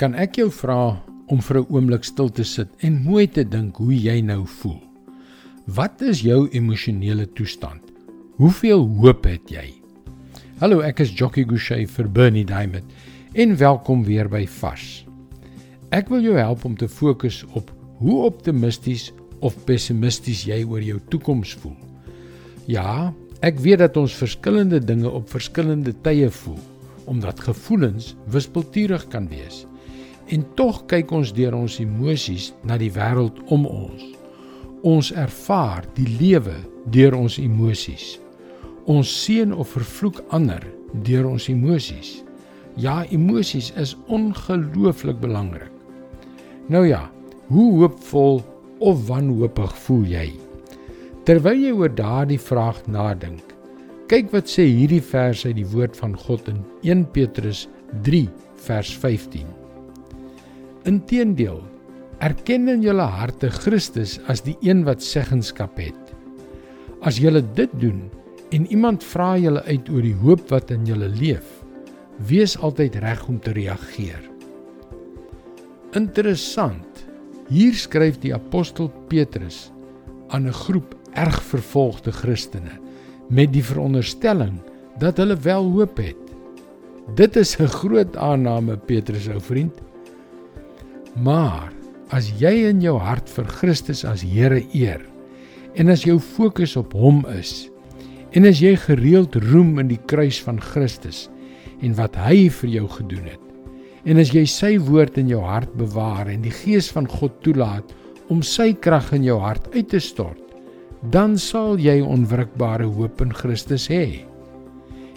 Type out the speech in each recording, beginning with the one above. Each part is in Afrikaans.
Kan ek jou vra om vir 'n oomblik stil te sit en mooi te dink hoe jy nou voel? Wat is jou emosionele toestand? Hoeveel hoop het jy? Hallo, ek is Jockey Gouchee vir Bernie Diamond en welkom weer by Vars. Ek wil jou help om te fokus op hoe optimisties of pessimisties jy oor jou toekoms voel. Ja, ek weet dat ons verskillende dinge op verskillende tye voel, omdat gevoelens wispelturig kan wees. En tog kyk ons deur ons emosies na die wêreld om ons. Ons ervaar die lewe deur ons emosies. Ons seën of vervloek ander deur ons emosies. Ja, emosies is ongelooflik belangrik. Nou ja, hoe hoopvol of wanhoopig voel jy? Terwyl jy oor daardie vraag nadink, kyk wat sê hierdie vers uit die woord van God in 1 Petrus 3 vers 15. Inteendeel, erken in julle harte Christus as die een wat seggenskap het. As julle dit doen en iemand vra julle uit oor die hoop wat in julle leef, wees altyd reg om te reageer. Interessant. Hier skryf die apostel Petrus aan 'n groep erg vervolgde Christene met die veronderstelling dat hulle wel hoop het. Dit is 'n groot aanname Petrus ou vriend. Maar as jy in jou hart vir Christus as Here eer en as jou fokus op hom is en as jy gereeld roem in die kruis van Christus en wat hy vir jou gedoen het en as jy sy woord in jou hart bewaar en die gees van God toelaat om sy krag in jou hart uit te stort dan sal jy onwrikbare hoop in Christus hê.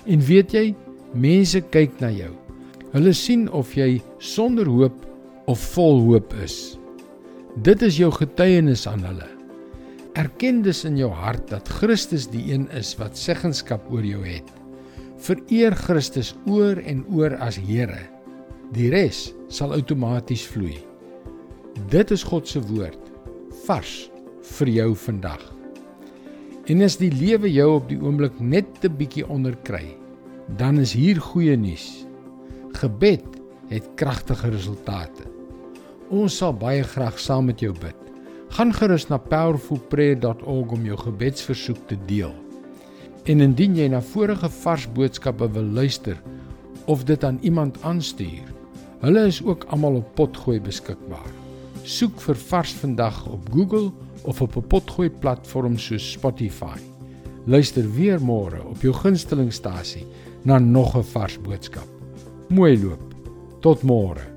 En weet jy, mense kyk na jou. Hulle sien of jy sonder hoop of vol hoop is. Dit is jou getuienis aan hulle. Erken dus in jou hart dat Christus die een is wat seggenskap oor jou het. Vereer Christus oor en oor as Here. Die res sal outomaties vloei. Dit is God se woord vars vir jou vandag. En as die lewe jou op die oomblik net 'n bietjie onderkry, dan is hier goeie nuus. Gebed het kragtige resultate. Ons sal baie graag saam met jou bid. Gaan gerus na powerfulprayer.org om jou gebedsversoek te deel. En indien jy na vorige vars boodskappe wil luister of dit aan iemand aanstuur, hulle is ook almal op Potgooi beskikbaar. Soek vir Vars vandag op Google of op 'n Potgooi platform soos Spotify. Luister weer môre op jou gunstelingstasie na nog 'n vars boodskap. Mooi loop. Tot môre.